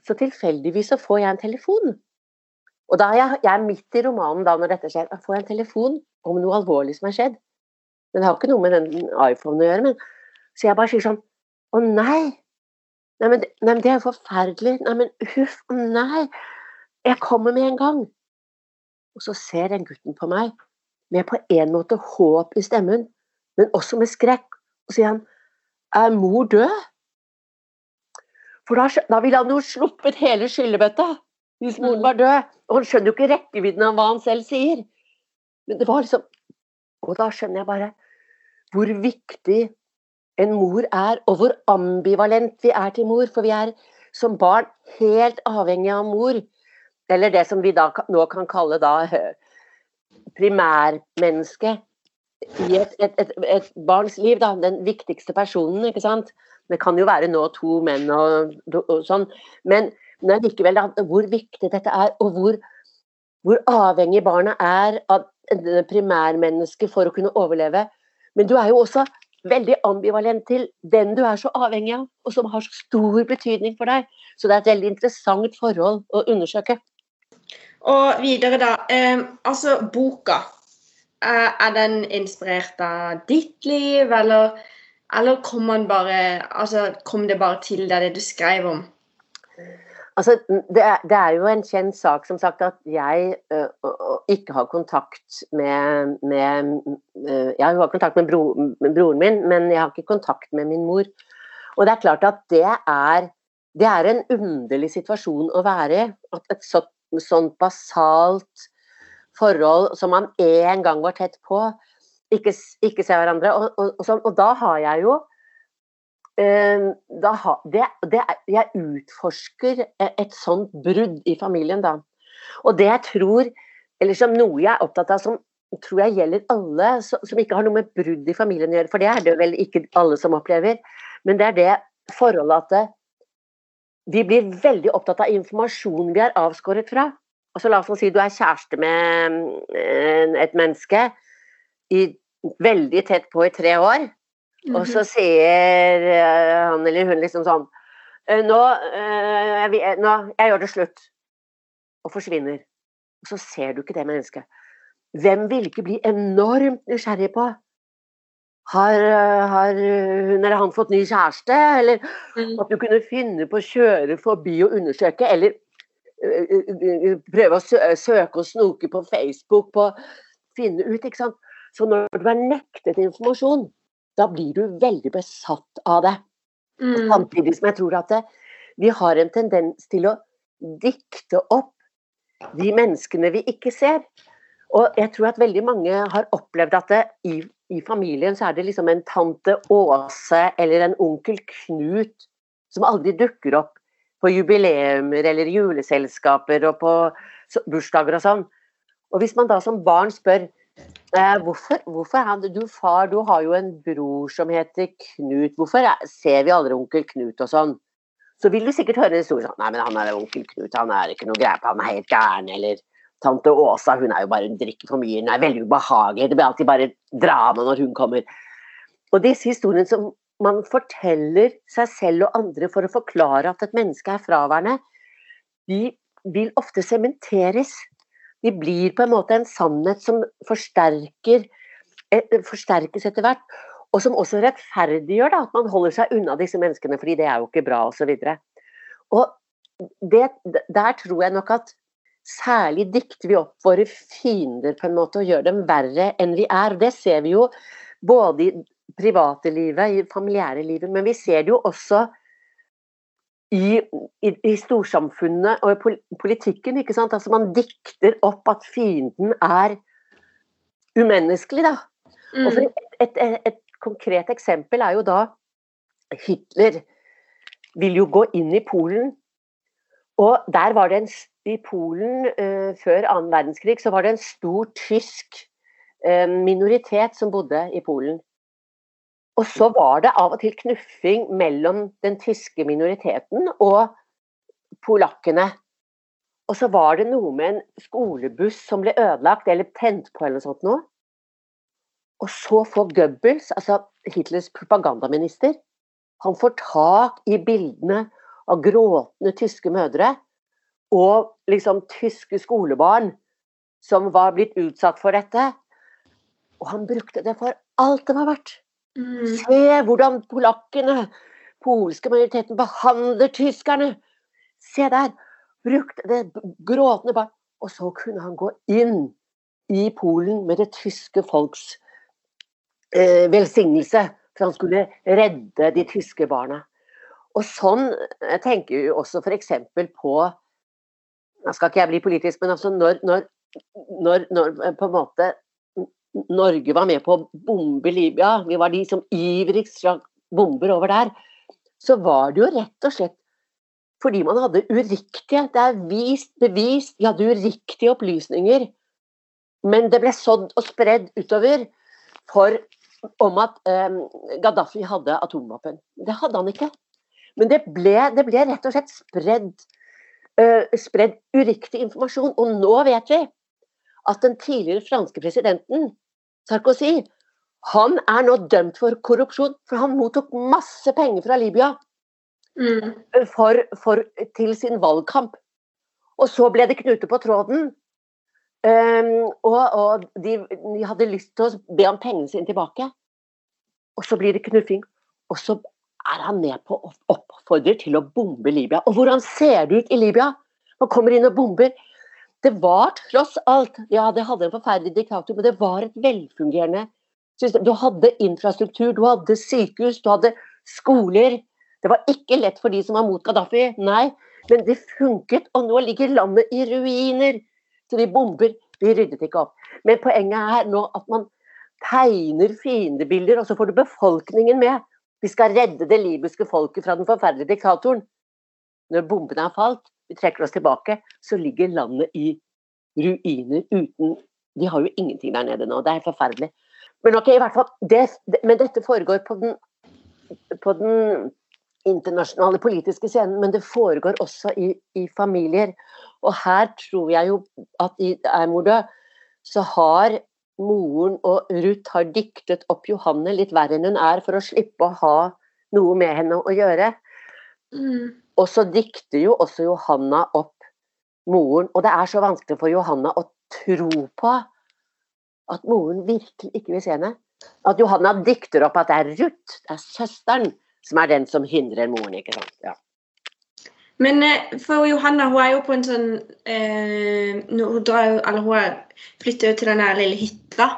Så tilfeldigvis så får jeg en telefon. Og da er jeg, jeg er midt i romanen da når dette skjer. Jeg får en telefon om noe alvorlig som har skjedd. Men det har ikke noe med den iPhonen å gjøre. Men, så jeg bare sier sånn Å nei! Nei men, nei, men det er jo forferdelig. Nei, men huff. Nei! Jeg kommer med en gang. Og så ser den gutten på meg med på en måte håp i stemmen, men også med skrekk. Og sier han Er mor død? For da, da ville han jo sluppet hele skyllebøtta hvis moren var død. Og han skjønner jo ikke rekkevidden av hva han selv sier. Men det var liksom Og da skjønner jeg bare hvor viktig en mor er, og hvor ambivalent vi er til mor. For vi er som barn helt avhengig av mor. Eller det som vi da nå kan kalle da primærmennesket i et, et, et, et, barns liv. Da, den viktigste personen, ikke sant. Det kan jo være nå to menn og, og sånn. Men, men likevel da, hvor viktig dette er, og hvor, hvor avhengig barna er av primærmennesket for å kunne overleve. Men du er jo også veldig ambivalent til den du er så avhengig av, og som har så stor betydning for deg. Så det er et veldig interessant forhold å undersøke. Og videre, da. Eh, altså, boka. Eh, er den inspirert av ditt liv, eller, eller kom, bare, altså, kom, det bare til deg, det du skrev om? Altså, det er, det er, jo en kjent sak som sagt at jeg uh, ikke har kontakt med, med uh, Jeg har kontakt med, bro, med, broren min, men jeg har ikke kontakt med min mor. Og det er klart at det er, det er en underlig situasjon å være i. At et så, sånt basalt forhold som man en gang var tett på, ikke, ikke ser hverandre. Og, og, og, så, og, da har jeg jo ha, det, det, Jeg utforsker et sånt brudd i familien, da. Og det jeg tror, eller som noe jeg er opptatt av som tror jeg gjelder alle som, ikke har noe med brudd i familien å gjøre, for det er det vel ikke alle som opplever, men det er det forholdet at det, vi blir veldig opptatt av informasjon vi er avskåret fra. Altså, la oss si du er kjæreste med eh, et menneske i, veldig tett på i tre år, mm -hmm. og så mhm. sier eh, han eller hun liksom sånn «Eh, nå, jeg, nå, jeg gjør det slutt. Og forsvinner. Og så ser du ikke det mennesket. Hvem vil ikke bli enormt nysgjerrig på har, har, hun eller han fått ny kjæreste? Eller mm. at du kunne finne på å kjøre forbi og undersøke, eller prøve å søke og snoke på Facebook på finne ut, ikke sant. Så når du er nektet informasjon, da blir du veldig besatt av det. Mm. Samtidig som jeg tror at det, vi har en tendens til å dikte opp de menneskene vi ikke ser. Og jeg tror at veldig mange har opplevd at det, i i familien så er det liksom en tante Åse eller en onkel Knut som aldri dukker opp på jubileumer eller juleselskaper og på bursdager og sånn. Og hvis man da som barn spør eh, hvorfor, hvorfor han, du far, du har jo en bror som heter Knut, hvorfor ser vi aldri onkel Knut og sånn? Så vil du sikkert høre en historie sånn Nei, men han er onkel Knut, han er ikke noe greie på, han er helt gæren, eller Tante Åsa hun er jo bare, hun drikker for mye, hun er veldig ubehagelig. Det blir alltid bare drama når hun kommer. Og disse historiene som man forteller seg selv og andre for å forklare at et menneske er fraværende, de vil ofte sementeres. De blir på en måte en sannhet som forsterker, eh, forsterkes etter hvert. Og som også rettferdiggjør da, at man holder seg unna disse menneskene, fordi det er jo ikke bra osv. Der tror jeg nok at Særlig dikter vi opp våre fiender på en måte og gjør dem verre enn vi er. Det ser vi jo både i private livet, i familiære livet, men vi ser det jo også i, i, i storsamfunnet og i politikken. ikke sant? Altså Man dikter opp at fienden er umenneskelig, da. Mm. Og et, et, et konkret eksempel er jo da Hitler vil jo gå inn i Polen. Og der var det en, I Polen uh, før annen verdenskrig så var det en stor tysk uh, minoritet som bodde i Polen. Og så var det av og til knuffing mellom den tyske minoriteten og polakkene. Og så var det noe med en skolebuss som ble ødelagt eller tent på eller noe sånt noe. Og så får Goebbels, altså Hitlers propagandaminister, han får tak i bildene av gråtende tyske mødre og liksom tyske skolebarn som var blitt utsatt for dette. Og han brukte det for alt det var verdt. Mm. Se hvordan polakkene, polske majoriteten, behandler tyskerne. Se der. Brukte det gråtende barn. Og så kunne han gå inn i Polen med det tyske folks eh, velsignelse. For han skulle redde de tyske barna. Og sånn jeg tenker jo også f.eks. på Nå skal ikke jeg bli politisk, men altså når, når, når, når på en måte Norge var med på å bombe Libya, vi var de som ivrigst slagg bomber over der, så var det jo rett og slett fordi man hadde uriktige Det er vist, bevist, vi hadde uriktige opplysninger. Men det ble sådd og spredd utover for, om at um, Gaddafi hadde atomvåpen. Det hadde han ikke. Men det ble, det ble rett og slett spredd, uh, spredd uriktig informasjon. Og nå vet vi at den tidligere franske presidenten, Sarkozy, han er nå dømt for korrupsjon, for han mottok masse penger fra Libya Mm. for, for, til sin valgkamp. Og så ble det knute på tråden. Um, og, og de, de, hadde lyst til å be om pengene sine tilbake. Og så blir det knuffing. Og så er han med på å oppfordre til å bombe Libya. Og hvordan ser det ut i Libya? Man kommer inn og bomber. Det var tross alt Ja, det hadde en forferdelig diktator, men det var et velfungerende system. Du hadde infrastruktur, du hadde sykehus, du hadde skoler. Det var ikke lett for de som var mot Gaddafi, nei, men det funket. Og nå ligger landet i ruiner. Så de bomber. De ryddet ikke opp. Men poenget er nå at man tegner fiendebilder, og så får du befolkningen med. Vi skal redde det libyske folket fra den forferdelige diktatoren. Når bombene har falt, vi trekker oss tilbake, så ligger landet i ruiner uten De har jo ingenting der nede nå. Det er forferdelig. Men ok, i hvert fall, det, men dette foregår på den, på den internasjonale politiske scenen, men det foregår også i, i, familier. Og her tror jeg jo at i Eimordø så har moren og Ruth har diktet opp Johanne litt verre enn hun er, for å slippe å ha noe med henne å gjøre. Mm. Og så dikter jo også Johanna opp moren, og det er så vanskelig for Johanna å tro på at moren virkelig ikke vil se henne. At Johanna dikter opp at det er Ruth, det er søsteren, som er den som hindrer moren. ikke sant? Ja. Men for Johanna, hun er jo på en sånn eh, Hun drar eller hun flytter jo til den lille hytta.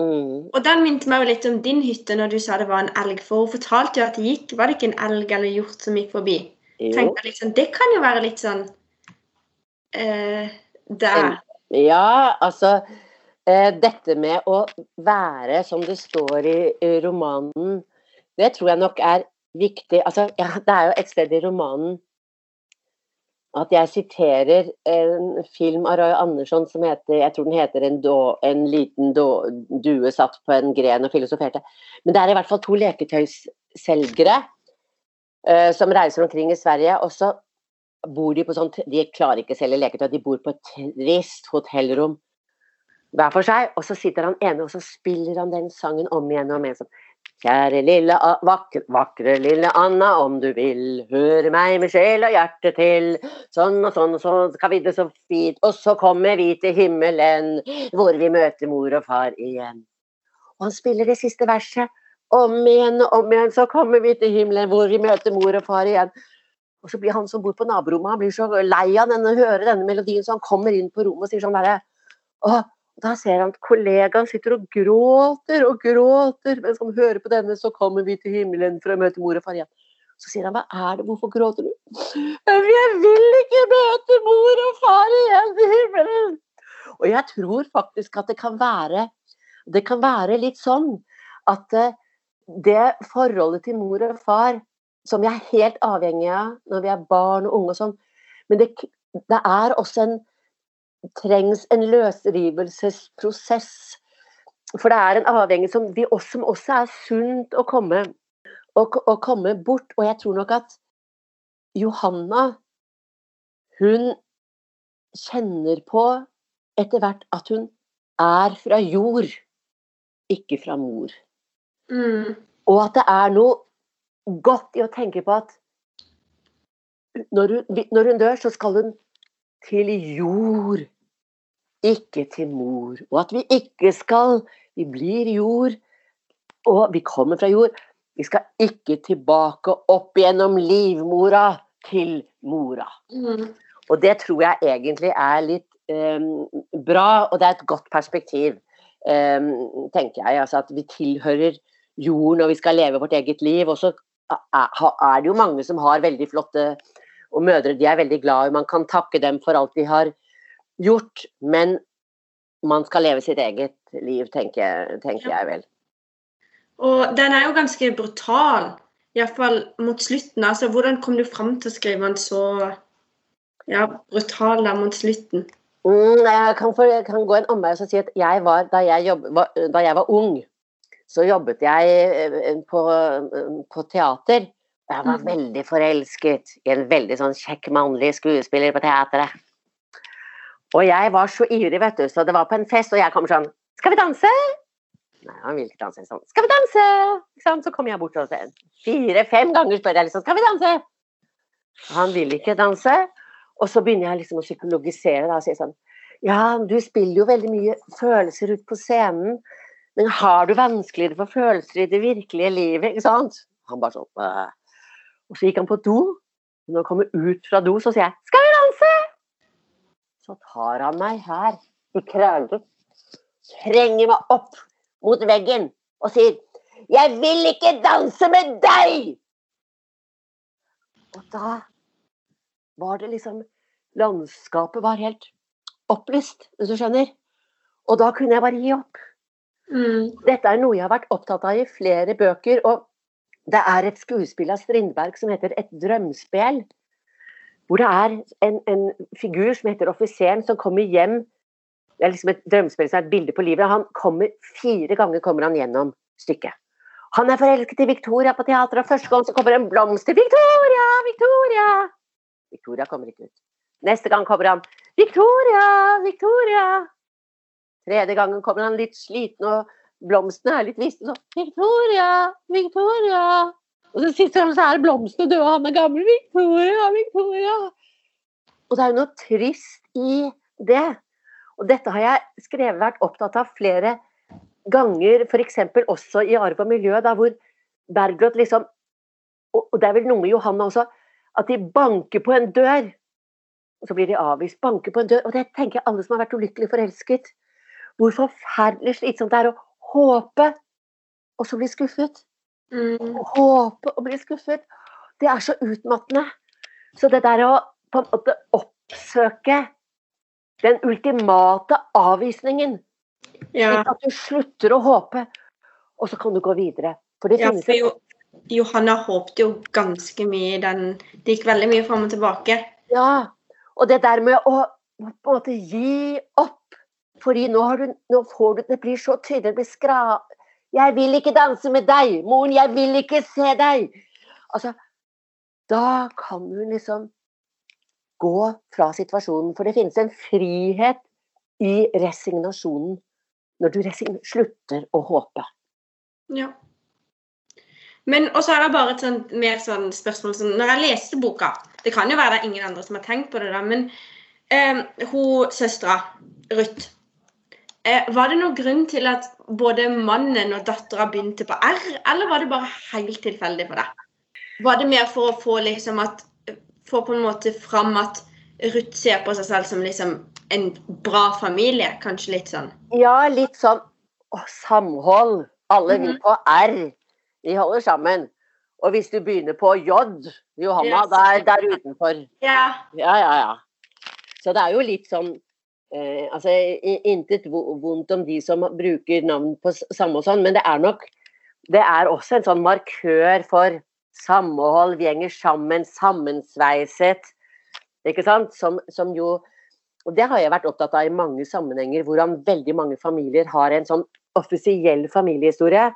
Mm. Og den minte meg jo litt om din hytte når du sa det var en elg. For hun fortalte jo at det gikk Var det ikke en elg eller hjort som gikk forbi? Jo. Tenkte liksom, Det kan jo være litt sånn eh, Der. Ja, altså eh, Dette med å være, som det står i, i romanen, det tror jeg nok er viktig. Altså, ja, det er jo et sted i romanen at jeg siterer en film av Roy Andersson som heter Jeg tror den heter En, do, en liten do, due satt på en gren og filosoferte. Men det er i hvert fall to leketøysselgere uh, som reiser omkring i Sverige. Og så bor de på sånn De klarer ikke å selge leketøy, de bor på et trist hotellrom hver for seg. Og så sitter han ene og så spiller han den sangen om igjen og om igjen. Sånn. Kjære lille, vakre, vakre lille Anna, om du vil høre meg med sjel og hjerte til. Sånn og sånn og sånn skal vi det så fint. Og så kommer vi til himmelen, hvor vi møter mor og far igjen. Og han spiller det siste verset om igjen og om igjen. Så kommer vi til himmelen, hvor vi møter mor og far igjen. Og så blir han som bor på naborommet, han blir så lei av denne, høre denne melodien, så han kommer inn på rommet og sier sånn derre da ser han at kollegaen sitter og gråter og gråter mens han hører på denne 'Så kommer vi til himmelen for å møte mor og far igjen'. Så sier han 'Hva er det, hvorfor gråter du?' 'Jeg vil ikke møte mor og far igjen i himmelen'. Og jeg tror faktisk at det kan være Det kan være litt sånn at eh, det forholdet til mor og far som vi er helt avhengig av når vi er barn og unge og sånn, men det, det er også en trengs en løsrivelsesprosess. For det er en avhengighet som, vi også, som også er sunt å komme, å, å komme bort. Og jeg tror nok at Johanna, hun kjenner på etter hvert at hun er fra jord, ikke fra mor. Mm. Og at det er noe godt i å tenke på at når hun, når hun dør, så skal hun til jord, ikke til mor. Og at vi ikke skal Vi blir jord, og vi kommer fra jord. Vi skal ikke tilbake opp gjennom livmora til mora. Mm. Og det tror jeg egentlig er litt um, bra, og det er et godt perspektiv, um, tenker jeg. Altså at vi tilhører jorden, og vi skal leve vårt eget liv. Og så er det jo mange som har veldig flotte og mødre de er veldig glad i. Man kan takke dem for alt de har gjort, men man skal leve sitt eget liv, tenker, tenker jeg vel. Og den er jo ganske brutal, iallfall mot slutten. Altså, hvordan kom du fram til å skrive den så ja, brutal der mot slutten? Mm, jeg, kan for, jeg, kan gå en omvei og si at jeg var, da, jeg jobb, var, da jeg var ung, så jobbet jeg eh, på, på teater. Jeg var veldig forelsket i en veldig sånn kjekk mannlig skuespiller på teatret. Og jeg var så ivrig, vet du, så det var på en fest, og jeg kom sånn Skal vi danse? Nei, han vil ikke danse. Sånn. Skal vi danse? Så kom jeg bort og sa fire-fem ganger spør jeg liksom Skal vi danse? Han vil ikke danse. Og så begynner jeg liksom å psykologisere da, og si sånn Ja, du spiller jo veldig mye følelser ut på scenen, men har du vanskeligere for følelser i det virkelige livet? Ikke sant? Han bare sånn. Og så gikk han på do. Når han kommer ut fra do, så sier jeg 'Skal vi danse?' Så tar han meg her i kragen, trenger meg opp mot veggen og sier 'Jeg vil ikke danse med deg!' Og da var det liksom Landskapet var helt opplyst, hvis du skjønner. Og da kunne jeg bare gi opp. Mm. Dette er noe jeg har vært opptatt av i flere bøker. og det er et skuespill av Strindberg som heter 'Et drømspel'. Hvor det er en, en figur som heter offiseren, som kommer hjem Det er liksom et drømspill som er et bilde på livet. Han kommer Fire ganger kommer han gjennom stykket. Han er forelsket i Victoria på teatret, og første gang så kommer en blomst til Victoria! Victoria! Victoria kommer ikke ut. Neste gang kommer han Victoria! Victoria! Tredje gangen kommer han litt sliten og blomstene er litt visne sånn 'Victoria! Victoria!' Og så sitter han så er blomstene døde, og han er gammel. 'Victoria! Victoria!' Og det er jo noe trist i det. Og dette har jeg skrevet, vært opptatt av flere ganger, f.eks. også i Arv og miljø, da hvor Bergljot liksom Og det er vel noe med Johanna også, at de banker på en dør. Og så blir de avvist. Banker på en dør. Og det tenker jeg alle som har vært ulykkelig forelsket. Hvor forferdelig slitsomt det er å håpe, og så bli skuffet. Mm. Håpe og bli skuffet. Det er så utmattende. Så det der å på en måte oppsøke den ultimate avvisningen Ja. At du slutter å håpe, og så kan du gå videre. For det ja, finnes for jo, Johanna håpte jo ganske mye den Det gikk veldig mye fram og tilbake. Ja. Og det der med å på en måte gi opp. Fordi nå, du, nå får du Det blir så tydelig. Det blir skra... Jeg vil ikke danse med deg! Moren, jeg vil ikke se deg! Altså, da kan du liksom gå fra situasjonen. For det finnes en frihet i resignasjonen når du resign slutter å håpe. Ja. Men også er det bare et sånt, mer sånn spørsmål som Når jeg leste boka Det kan jo være det er ingen andre som har tenkt på det, da, men eh, hun søstera, Ruth Var det noen grunn til at både mannen og dattera begynte på R, eller var det bare helt tilfeldig for deg? Var det mer for å få liksom at Få på en måte fram at Ruth ser på seg selv som liksom en bra familie? Kanskje litt sånn? Ja, litt sånn å, samhold. Alle vi på R. vi holder sammen. Og hvis du begynner på J, Johanna, Yes. da er der utenfor. Ja. Ja, ja, ja. Så det er jo litt sånn eh, altså, Intet vondt om de som bruker navn på samme og sånn, men det er nok Det er også en sånn markør for samhold, vi henger sammen, sammensveiset. Ikke sant? Som, som jo og Det har jeg vært opptatt av i mange sammenhenger, hvordan veldig mange familier har en sånn offisiell familiehistorie.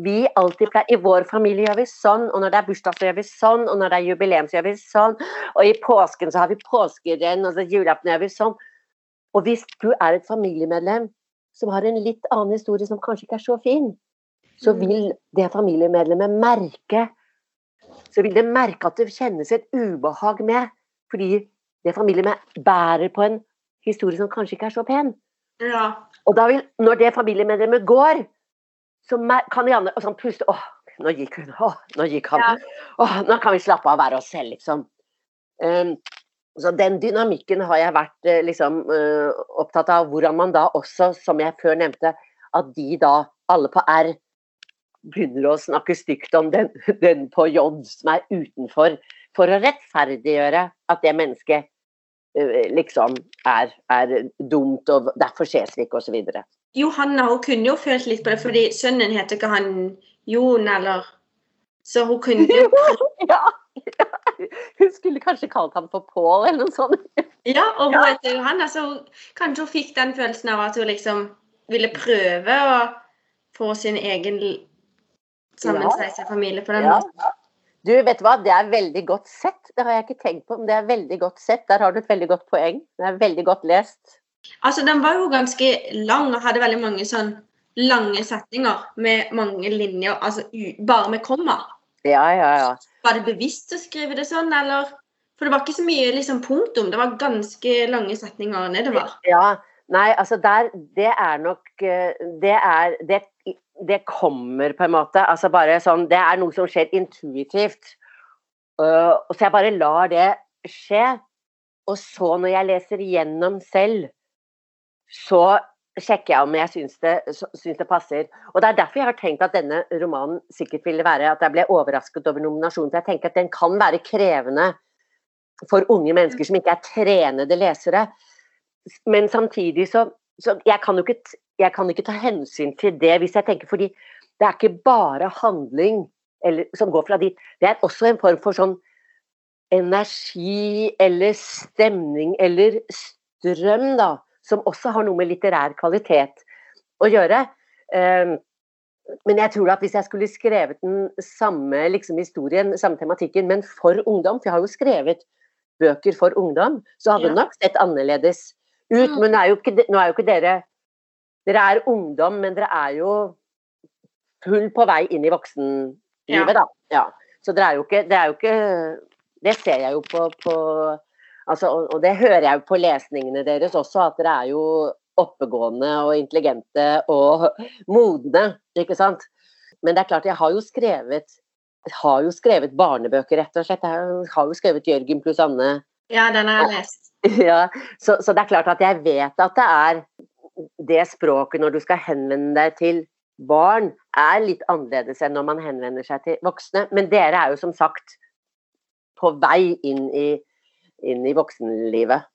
Vi alltid pleier, I vår familie gjør vi sånn, og når det er bursdag, så gjør vi sånn, og når det er jubileum, så gjør vi sånn, og i påsken så har vi påskerenn, og så julaften gjør vi sånn. Og hvis du er et familiemedlem som har en litt annen historie som kanskje ikke er så fin, så mm. vil det familiemedlemmet merke Så vil det merke at det kjennes et ubehag med, fordi det familiemedlemmet bærer på en historie som kanskje ikke er så pen. Ja. Og da vil, når det familiemedlemmet går, så kan Janne sånn puste Åh, nå gikk hun. Åh, nå gikk han. Ja. Åh, nå kan vi slappe av og være oss selv, liksom. Um, så den dynamikken har jeg vært uh, liksom uh, opptatt av. Hvordan man da også, som jeg før nevnte, at de da, alle på R, begynner å snakke stygt om den, den på J som er utenfor, for å rettferdiggjøre at det mennesket uh, liksom er, er, dumt, og derfor ses vi ikke, osv. Johanna hun kunne jo følt litt på det, fordi sønnen heter ikke han Jon, eller Så hun kunne jo ja, ja, Hun skulle kanskje kalt ham for Pål, eller noe sånt. ja, og hun heter Johanna, så kanskje hun fikk den følelsen av at hun liksom ville prøve å få sin egen sammensveisa familie på den ja. måten. Du, vet du hva, det er veldig godt sett. Det har jeg ikke tenkt på, men det er veldig godt sett. Der har du et veldig godt poeng. Det er veldig godt lest. Altså, den var jo ganske lang og hadde veldig mange sånn lange setninger med mange linjer, altså bare med komma. Ja, ja, ja. Var det bevisst å skrive det sånn, eller? For det var ikke så mye liksom, punktum, det var ganske lange setninger nedover. Ja, nei, altså der Det er nok eh, Det er det, det kommer på en måte. Altså bare sånn Det er noe som skjer intuitivt. Uh, så jeg bare lar det skje. Og så, når jeg leser igjennom selv, så sjekker jeg om jeg syns det, syns det, passer. Og Det er derfor jeg har tenkt at denne romanen sikkert ville være at jeg ble overrasket over nominasjonen. For jeg tenker at den kan være krevende for unge mennesker som ikke er trenede lesere. Men samtidig så, så jeg, kan ikke, jeg kan ikke ta hensyn til det hvis jeg tenker fordi det er ikke bare handling eller, som går fra dit. Det er også en form for sånn energi eller stemning eller strøm, da som også har noe med litterær kvalitet å gjøre. Ehm, men jeg tror at hvis jeg skulle skrevet den samme liksom, historien, samme tematikken, men for ungdom, for jeg har jo skrevet bøker for ungdom, så hadde ja. det nok sett annerledes ut. Mm. Men nå er, jo ikke, er jo ikke dere Dere er ungdom, men dere er jo full på vei inn i voksenlivet, ja. da. Ja. Så dere er jo ikke Det er jo ikke Det ser jeg jo på, på Altså, og, og, det hører jeg jo på lesningene deres også, at dere er jo oppegående og intelligente og modne, ikke sant. Men det er klart, jeg har jo skrevet har jo skrevet barnebøker, rett og slett. Jeg har jo skrevet 'Jørgen pluss Anne'. Ja, den har jeg lest. Ja, så, så, det er klart at jeg vet at det er det språket når du skal henvende deg til barn, er litt annerledes enn når man henvender seg til voksne. Men dere er jo som sagt på vei inn i inn i voksenlivet.